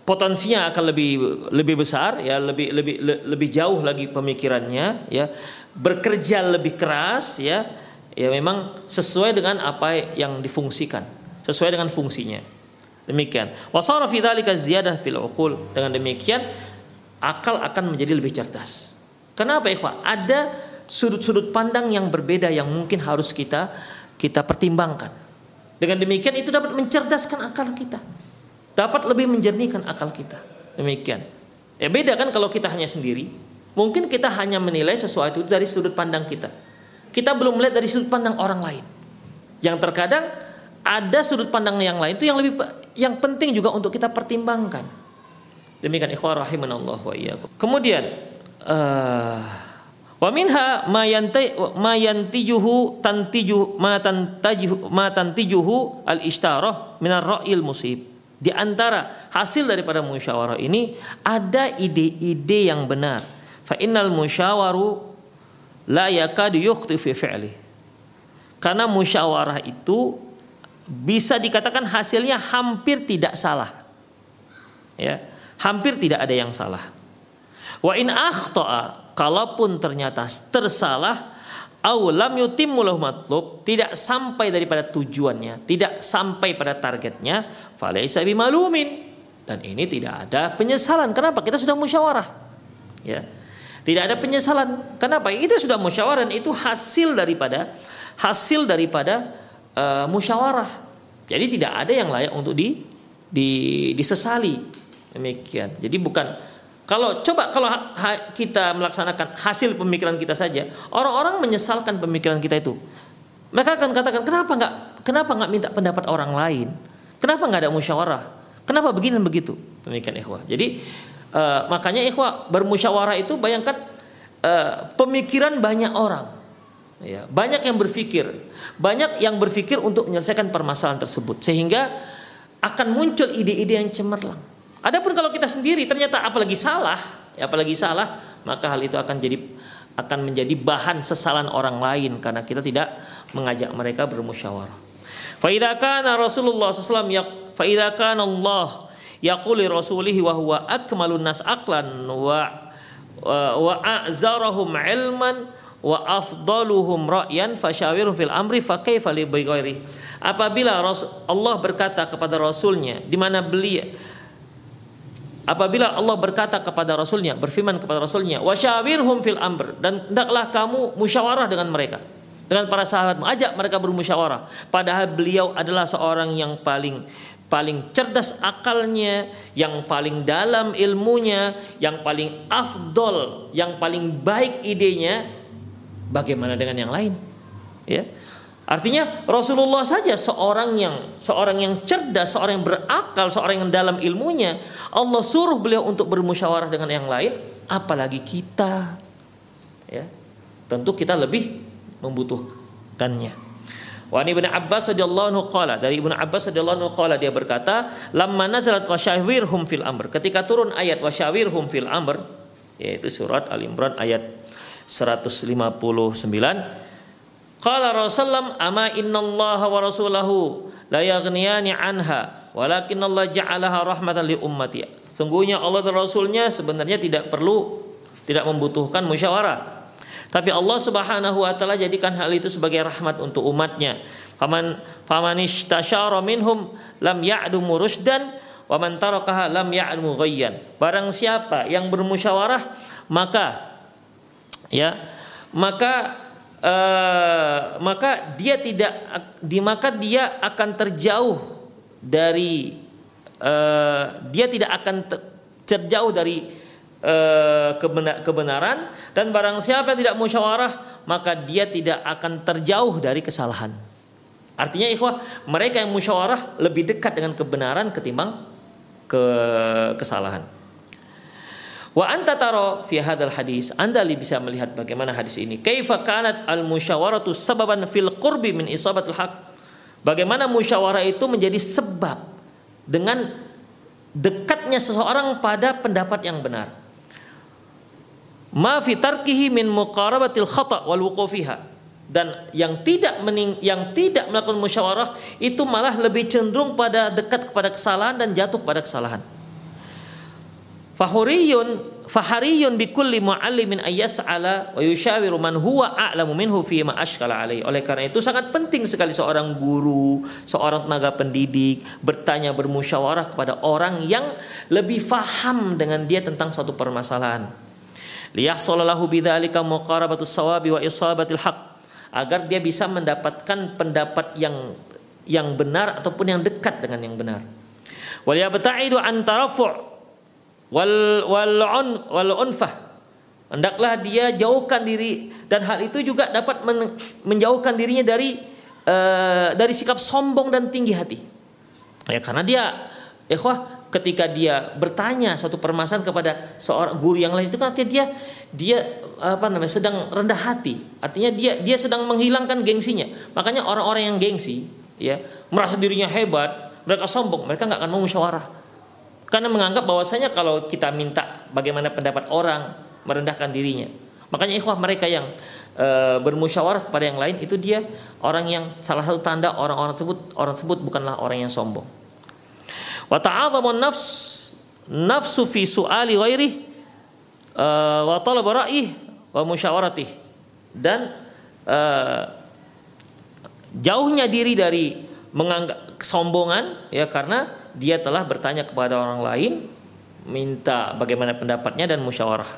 Speaker 2: potensinya akan lebih lebih besar ya lebih lebih le, lebih jauh lagi pemikirannya ya. Bekerja lebih keras ya. Ya memang sesuai dengan apa yang difungsikan sesuai dengan fungsinya Demikian. Wasara fi dzalika ziyadah fil uqul. Dengan demikian akal akan menjadi lebih cerdas. Kenapa ikhwah? Ada sudut-sudut pandang yang berbeda yang mungkin harus kita kita pertimbangkan. Dengan demikian itu dapat mencerdaskan akal kita. Dapat lebih menjernihkan akal kita. Demikian. Ya beda kan kalau kita hanya sendiri. Mungkin kita hanya menilai sesuatu dari sudut pandang kita. Kita belum melihat dari sudut pandang orang lain. Yang terkadang ada sudut pandang yang lain itu yang lebih yang penting juga untuk kita pertimbangkan. Demikian ikhwah rahimanallah wa iyyakum. Kemudian uh, wa minha ma yanti ma yantijuhu tantiju ma tantajuhu ma tantijuhu al istarah min ar-ra'il musib. Di antara hasil daripada musyawarah ini ada ide-ide yang benar. Fa innal musyawaru la yakadu yukhti fi fi'li. Karena musyawarah itu bisa dikatakan hasilnya hampir tidak salah. Ya, hampir tidak ada yang salah. Wa in akhta'a kalaupun ternyata tersalah au lam matlub tidak sampai daripada tujuannya, tidak sampai pada targetnya, falaisa bimalumin. Dan ini tidak ada penyesalan. Kenapa? Kita sudah musyawarah. Ya. Tidak ada penyesalan. Kenapa? Itu sudah musyawarah itu hasil daripada hasil daripada uh, musyawarah. Jadi tidak ada yang layak untuk di, di disesali. Demikian. Jadi bukan kalau coba kalau ha, kita melaksanakan hasil pemikiran kita saja, orang-orang menyesalkan pemikiran kita itu. Mereka akan katakan kenapa nggak kenapa nggak minta pendapat orang lain? Kenapa nggak ada musyawarah? Kenapa begini dan begitu? Demikian ikhwah. Jadi uh, makanya ikhwah bermusyawarah itu bayangkan uh, pemikiran banyak orang Ya, banyak yang berpikir, banyak yang berpikir untuk menyelesaikan permasalahan tersebut sehingga akan muncul ide-ide yang cemerlang. Adapun kalau kita sendiri ternyata apalagi salah, ya apalagi salah, maka hal itu akan jadi akan menjadi bahan sesalan orang lain karena kita tidak mengajak mereka bermusyawarah. Fa idza kana Rasulullah sallallahu alaihi wasallam fa idza kana Allah yaquli rasulihi wa huwa akmalun nas aqlan wa wa a'zarahum ilman wa afdaluhum ra'yan fasyawirhum fil amri fa kaifa li apabila Allah berkata kepada rasulnya di mana beliau apabila Allah berkata kepada rasulnya berfirman kepada rasulnya wasyawirhum fil amr dan hendaklah kamu musyawarah dengan mereka dengan para sahabat mengajak mereka bermusyawarah. Padahal beliau adalah seorang yang paling paling cerdas akalnya, yang paling dalam ilmunya, yang paling afdol, yang paling baik idenya, Bagaimana dengan yang lain? Ya. Artinya Rasulullah saja seorang yang seorang yang cerdas, seorang yang berakal, seorang yang dalam ilmunya, Allah suruh beliau untuk bermusyawarah dengan yang lain, apalagi kita. Ya. Tentu kita lebih membutuhkannya. Wa Ibnu Abbas radhiyallahu anhu qala dari Ibnu Abbas radhiyallahu anhu qala dia berkata, "Lamma nazalat wasyawirhum fil amr." Ketika turun ayat wasyawirhum fil amr, yaitu surat Al Imran ayat 159 Qala Rasulullah ama innallaha wa rasulahu la yaghniyani anha walakin Allah ja'alaha rahmatan li ummati Sungguhnya Allah dan Rasulnya sebenarnya tidak perlu tidak membutuhkan musyawarah. Tapi Allah Subhanahu wa taala jadikan hal itu sebagai rahmat untuk umatnya. Faman faman istasyara minhum lam ya'dum rusdan wa man tarakaha lam ya'dum ghayyan. Barang siapa yang bermusyawarah maka ya maka uh, maka dia tidak di maka dia akan terjauh dari uh, dia tidak akan terjauh dari uh, kebenaran dan barang siapa yang tidak musyawarah maka dia tidak akan terjauh dari kesalahan. Artinya ikhwah, mereka yang musyawarah lebih dekat dengan kebenaran ketimbang ke kesalahan. Wa anta taro fi hadal hadis. Anda bisa melihat bagaimana hadis ini. Kaifa kanat al musyawaratu sababan fil qurbi min isabatul haq. Bagaimana musyawarah itu menjadi sebab dengan dekatnya seseorang pada pendapat yang benar. Ma fi tarkihi min muqarabatil khata wal wuqufiha. Dan yang tidak mening, yang tidak melakukan musyawarah itu malah lebih cenderung pada dekat kepada kesalahan dan jatuh pada kesalahan. Fahuriyun fahariyun bikulli muallimin ayyas'ala wa yushawiru man huwa a'lamu minhu fi ma ashkala alaihi. Oleh karena itu sangat penting sekali seorang guru, seorang tenaga pendidik bertanya bermusyawarah kepada orang yang lebih faham dengan dia tentang suatu permasalahan. Liyahsalallahu bidzalika muqarabatus sawabi wa isabatil haq agar dia bisa mendapatkan pendapat yang yang benar ataupun yang dekat dengan yang benar. Wal yabta'idu an tarafu' wal wal on wal unfah. Hendaklah dia jauhkan diri. Dan hal itu juga dapat men, menjauhkan dirinya dari uh, dari sikap sombong dan tinggi hati. Ya karena dia ikhwah ketika dia bertanya suatu permasalahan kepada seorang guru yang lain itu kan artinya dia dia apa namanya sedang rendah hati. Artinya dia dia sedang menghilangkan gengsinya. Makanya orang-orang yang gengsi ya merasa dirinya hebat mereka sombong mereka nggak akan mau musyawarah karena menganggap bahwasanya kalau kita minta bagaimana pendapat orang merendahkan dirinya. Makanya ikhwah mereka yang e, bermusyawarah kepada yang lain itu dia orang yang salah satu tanda orang-orang tersebut orang tersebut bukanlah orang yang sombong. Wa ta'adhamu nafs nafsu fi su'ali ghairi e, wa talab ra'ih wa musyawaratih dan e, jauhnya diri dari menganggap kesombongan ya karena dia telah bertanya kepada orang lain minta bagaimana pendapatnya dan musyawarah.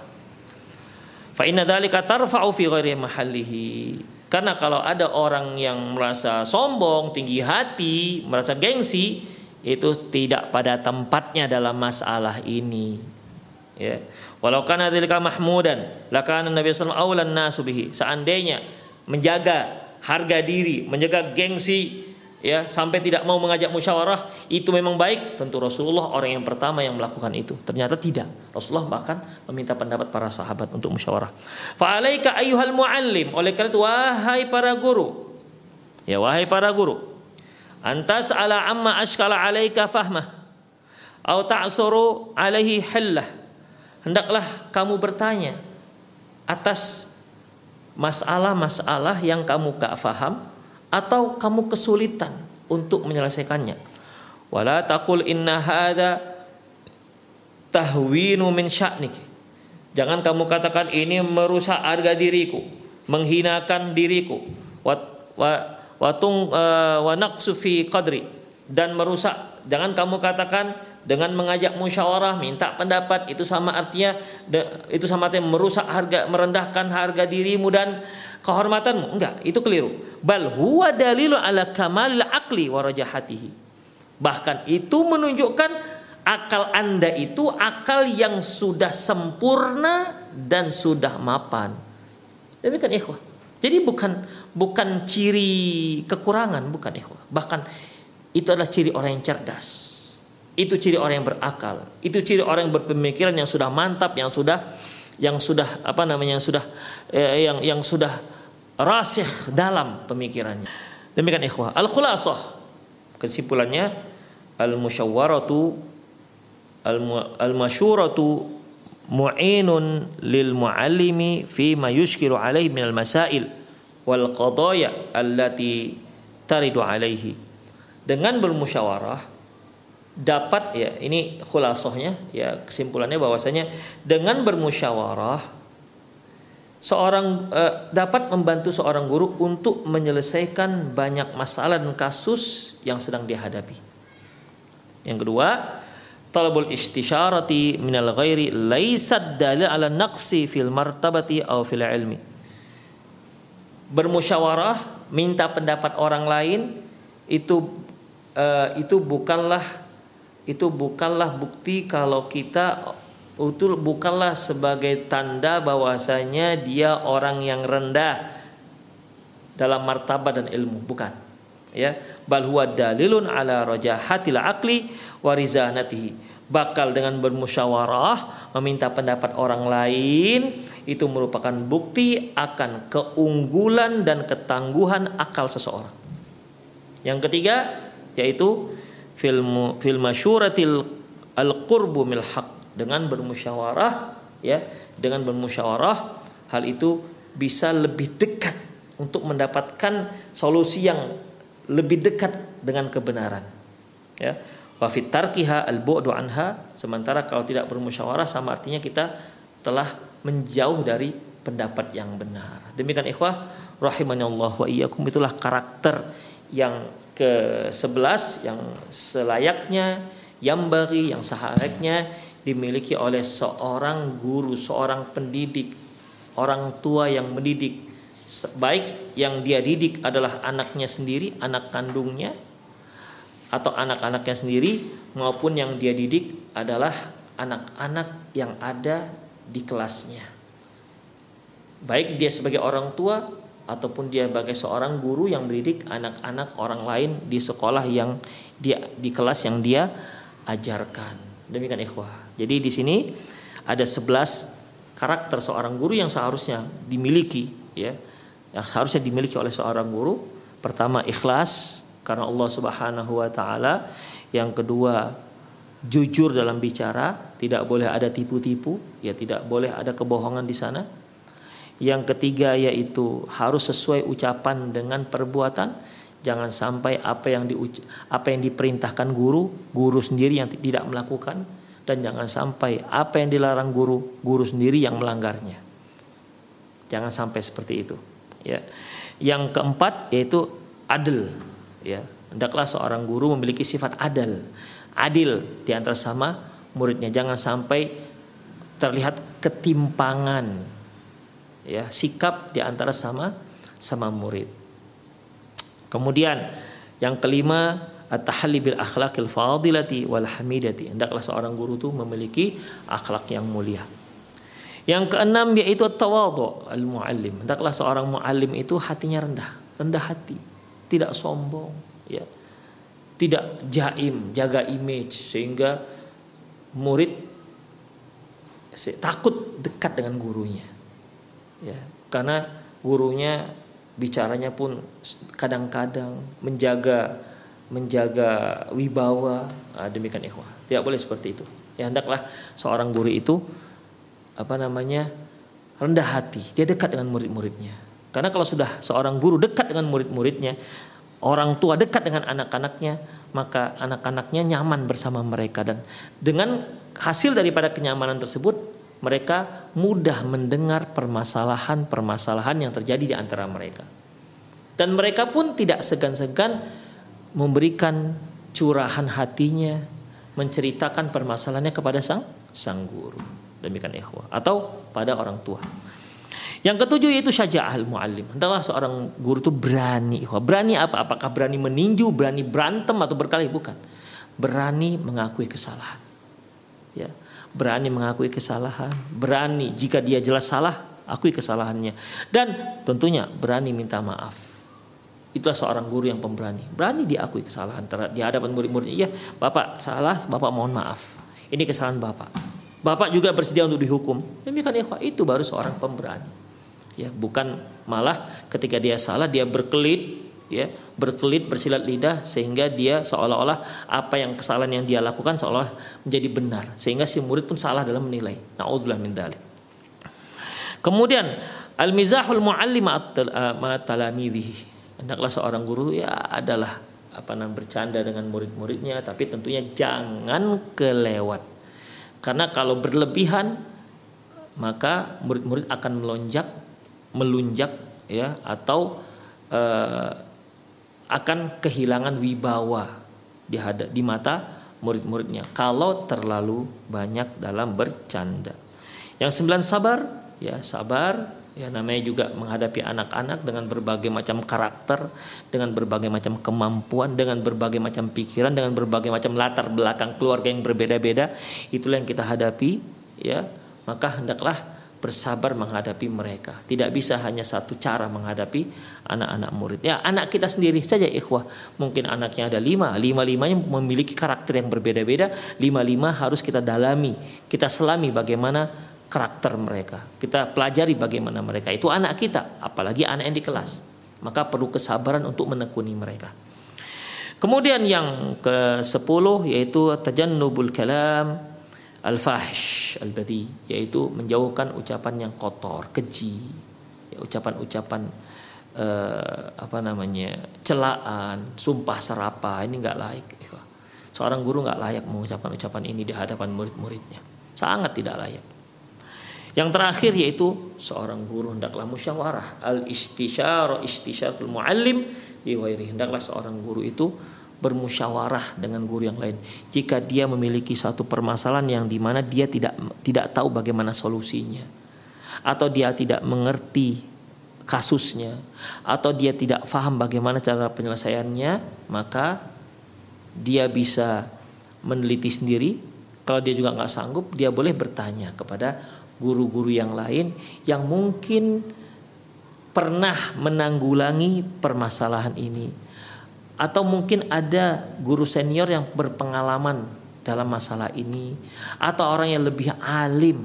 Speaker 2: Fa inna dzalika tarfa'u fi ghairi mahallihi. Karena kalau ada orang yang merasa sombong, tinggi hati, merasa gengsi, itu tidak pada tempatnya dalam masalah ini. Ya. Walau kana dzalika mahmudan, lakana Nabi sallallahu alaihi wasallam Seandainya menjaga harga diri, menjaga gengsi ya sampai tidak mau mengajak musyawarah itu memang baik. Tentu Rasulullah orang yang pertama yang melakukan itu. Ternyata tidak. Rasulullah bahkan meminta pendapat para sahabat untuk musyawarah. Fa'alaika ayyuhal muallim. Oleh karena itu wahai para guru. Ya wahai para guru. Antas ala amma ashkala alaika fahmah. Atau ta'suru alaihi hillah. Hendaklah kamu bertanya atas masalah-masalah yang kamu gak faham atau kamu kesulitan untuk menyelesaikannya. Wala taqul inna hadza tahwinu min sya'nik. Jangan kamu katakan ini merusak harga diriku, menghinakan diriku. Wa wa uh, wa naqsu fi qadri dan merusak. Jangan kamu katakan dengan mengajak musyawarah minta pendapat itu sama artinya itu sama artinya merusak harga merendahkan harga dirimu dan kehormatanmu? Enggak itu keliru. Bal huwa dalilu ala kamalil akli wa rajahatihi. Bahkan itu menunjukkan akal anda itu akal yang sudah sempurna dan sudah mapan. Demikian ikhwah. Jadi bukan bukan ciri kekurangan bukan ikhwah. Bahkan itu adalah ciri orang yang cerdas. Itu ciri orang yang berakal. Itu ciri orang yang berpemikiran yang sudah mantap, yang sudah yang sudah apa namanya yang sudah eh, yang yang sudah rasih dalam pemikirannya. Demikian ikhwah. Al khulasah kesimpulannya al musyawaratu al masyuratu mu'inun lil muallimi fi ma yushkiru alaihi min al masail wal qadaya allati taridu alaihi. Dengan bermusyawarah dapat ya ini khulasohnya ya kesimpulannya bahwasanya dengan bermusyawarah seorang eh, dapat membantu seorang guru untuk menyelesaikan banyak masalah dan kasus yang sedang dihadapi. Yang kedua, talabul istisyarati minal ghairi laisat dalil ala naqsi fil martabati aw fil ilmi. Bermusyawarah, minta pendapat orang lain itu uh, itu bukanlah itu bukanlah bukti kalau kita itu bukanlah sebagai tanda bahwasanya dia orang yang rendah dalam martabat dan ilmu. Bukan. Ya. Bal huwa dalilun ala rajahatil aqli wa rizanatihi. Bakal dengan bermusyawarah meminta pendapat orang lain itu merupakan bukti akan keunggulan dan ketangguhan akal seseorang. Yang ketiga yaitu film film masyuratil al qurbu mil haq dengan bermusyawarah ya dengan bermusyawarah hal itu bisa lebih dekat untuk mendapatkan solusi yang lebih dekat dengan kebenaran ya. Wa fit tarkiha al anha sementara kalau tidak bermusyawarah sama artinya kita telah menjauh dari pendapat yang benar. Demikian ikhwah Allah wa iyyakum. Itulah karakter yang ke-11 yang selayaknya yang bagi yang seharusnya dimiliki oleh seorang guru, seorang pendidik, orang tua yang mendidik baik yang dia didik adalah anaknya sendiri, anak kandungnya atau anak-anaknya sendiri maupun yang dia didik adalah anak-anak yang ada di kelasnya. Baik dia sebagai orang tua ataupun dia sebagai seorang guru yang mendidik anak-anak orang lain di sekolah yang dia di kelas yang dia ajarkan. Demikian ikhwah. Jadi di sini ada 11 karakter seorang guru yang seharusnya dimiliki ya. Yang harusnya dimiliki oleh seorang guru. Pertama ikhlas, karena Allah Subhanahu wa taala. Yang kedua, jujur dalam bicara, tidak boleh ada tipu-tipu, ya tidak boleh ada kebohongan di sana. Yang ketiga yaitu harus sesuai ucapan dengan perbuatan. Jangan sampai apa yang di apa yang diperintahkan guru, guru sendiri yang tidak melakukan dan jangan sampai apa yang dilarang guru, guru sendiri yang melanggarnya. Jangan sampai seperti itu, ya. Yang keempat yaitu adil ya hendaklah seorang guru memiliki sifat adil adil di antara sama muridnya jangan sampai terlihat ketimpangan ya sikap di antara sama sama murid kemudian yang kelima at-tahalli bil akhlaqil fadilati wal hamidati hendaklah seorang guru itu memiliki akhlak yang mulia yang keenam yaitu tawadhu al muallim hendaklah seorang muallim itu hatinya rendah rendah hati tidak sombong, ya. Tidak jaim, jaga image sehingga murid takut dekat dengan gurunya. Ya, karena gurunya bicaranya pun kadang-kadang menjaga menjaga wibawa. Nah, demikian ikhwah. Tidak boleh seperti itu. Ya hendaklah seorang guru itu apa namanya rendah hati. Dia dekat dengan murid-muridnya. Karena kalau sudah seorang guru dekat dengan murid-muridnya, orang tua dekat dengan anak-anaknya, maka anak-anaknya nyaman bersama mereka. Dan dengan hasil daripada kenyamanan tersebut mereka mudah mendengar permasalahan-permasalahan yang terjadi di antara mereka. Dan mereka pun tidak segan-segan memberikan curahan hatinya, menceritakan permasalahannya kepada sang sang guru. Demikian ikhwah atau pada orang tua. Yang ketujuh yaitu syaja'ah muallim. Adalah seorang guru itu berani. Berani apa? Apakah berani meninju, berani berantem atau berkelahi? Bukan. Berani mengakui kesalahan. Ya. Berani mengakui kesalahan, berani jika dia jelas salah, akui kesalahannya. Dan tentunya berani minta maaf. Itulah seorang guru yang pemberani. Berani diakui kesalahan di hadapan murid-muridnya. Iya, Bapak salah, Bapak mohon maaf. Ini kesalahan Bapak. Bapak juga bersedia untuk dihukum. Demikian ikhwah, itu baru seorang pemberani ya bukan malah ketika dia salah dia berkelit ya berkelit bersilat lidah sehingga dia seolah-olah apa yang kesalahan yang dia lakukan seolah menjadi benar sehingga si murid pun salah dalam menilai naudzubillah min dzalik kemudian al mizahul muallim ma talamidhi hendaklah seorang guru ya adalah apa namanya bercanda dengan murid-muridnya tapi tentunya jangan kelewat. Karena kalau berlebihan maka murid-murid akan melonjak melunjak ya atau uh, akan kehilangan wibawa di hadap di mata murid-muridnya kalau terlalu banyak dalam bercanda. Yang sembilan sabar, ya sabar, ya namanya juga menghadapi anak-anak dengan berbagai macam karakter, dengan berbagai macam kemampuan, dengan berbagai macam pikiran, dengan berbagai macam latar belakang keluarga yang berbeda-beda, itulah yang kita hadapi, ya. Maka hendaklah bersabar menghadapi mereka. Tidak bisa hanya satu cara menghadapi anak-anak murid. Ya anak kita sendiri saja ikhwah. Mungkin anaknya ada lima. Lima-limanya memiliki karakter yang berbeda-beda. Lima-lima harus kita dalami. Kita selami bagaimana karakter mereka. Kita pelajari bagaimana mereka. Itu anak kita. Apalagi anak yang di kelas. Maka perlu kesabaran untuk menekuni mereka. Kemudian yang ke sepuluh yaitu tajannubul kalam al-fahsh al-badhi yaitu menjauhkan ucapan yang kotor, keji, ya, ucapan-ucapan uh, apa namanya celaan, sumpah serapa ini nggak layak. Ya. Seorang guru nggak layak mengucapkan ucapan ini di hadapan murid-muridnya, sangat tidak layak. Yang terakhir yaitu seorang guru hendaklah musyawarah al istisyara istisyaratul muallim di hendaklah seorang guru itu bermusyawarah dengan guru yang lain. Jika dia memiliki satu permasalahan yang di mana dia tidak tidak tahu bagaimana solusinya, atau dia tidak mengerti kasusnya, atau dia tidak paham bagaimana cara penyelesaiannya, maka dia bisa meneliti sendiri. Kalau dia juga nggak sanggup, dia boleh bertanya kepada guru-guru yang lain yang mungkin pernah menanggulangi permasalahan ini. Atau mungkin ada guru senior yang berpengalaman dalam masalah ini atau orang yang lebih alim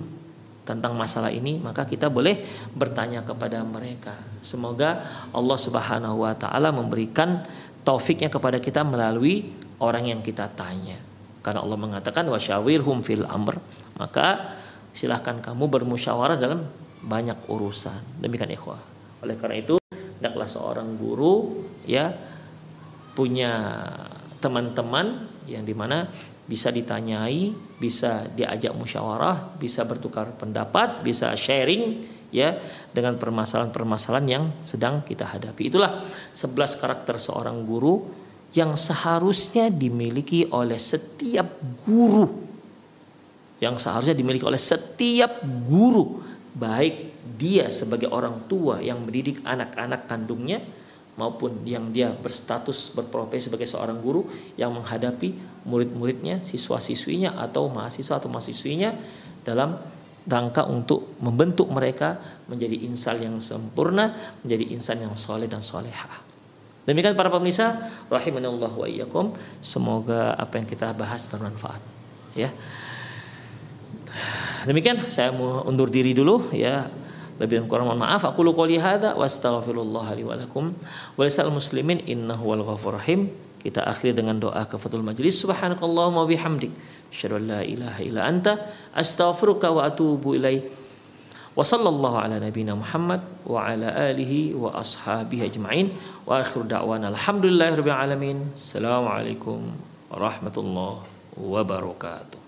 Speaker 2: tentang masalah ini maka kita boleh bertanya kepada mereka. Semoga Allah Subhanahu wa taala memberikan taufiknya kepada kita melalui orang yang kita tanya. Karena Allah mengatakan wasyawirhum fil amr maka silahkan kamu bermusyawarah dalam banyak urusan demikian ikhwah oleh karena itu hendaklah seorang guru ya punya teman-teman yang di mana bisa ditanyai, bisa diajak musyawarah, bisa bertukar pendapat, bisa sharing ya dengan permasalahan-permasalahan yang sedang kita hadapi. Itulah 11 karakter seorang guru yang seharusnya dimiliki oleh setiap guru. Yang seharusnya dimiliki oleh setiap guru, baik dia sebagai orang tua yang mendidik anak-anak kandungnya maupun yang dia berstatus berprofesi sebagai seorang guru yang menghadapi murid-muridnya, siswa-siswinya atau mahasiswa atau mahasiswinya dalam rangka untuk membentuk mereka menjadi insan yang sempurna, menjadi insan yang soleh dan soleha. Demikian para pemirsa, rahimanallah wa iyyakum. Semoga apa yang kita bahas bermanfaat. Ya. Demikian saya mau undur diri dulu ya. Lebih dan kurang mohon maaf. Aku lu qouli hadza wa astaghfirullah li wa lakum wa lisal muslimin innahu wal ghafur rahim. Kita akhiri dengan doa kafatul majlis. Subhanakallahumma bihamdik. Asyhadu an la ilaha anta astaghfiruka wa atubu. Wa sallallahu ala nabiyyina Muhammad wa ala alihi wa ashabihi ajma'in. Wa akhiru da'wana alhamdulillahirabbil alamin. Assalamualaikum warahmatullahi wabarakatuh.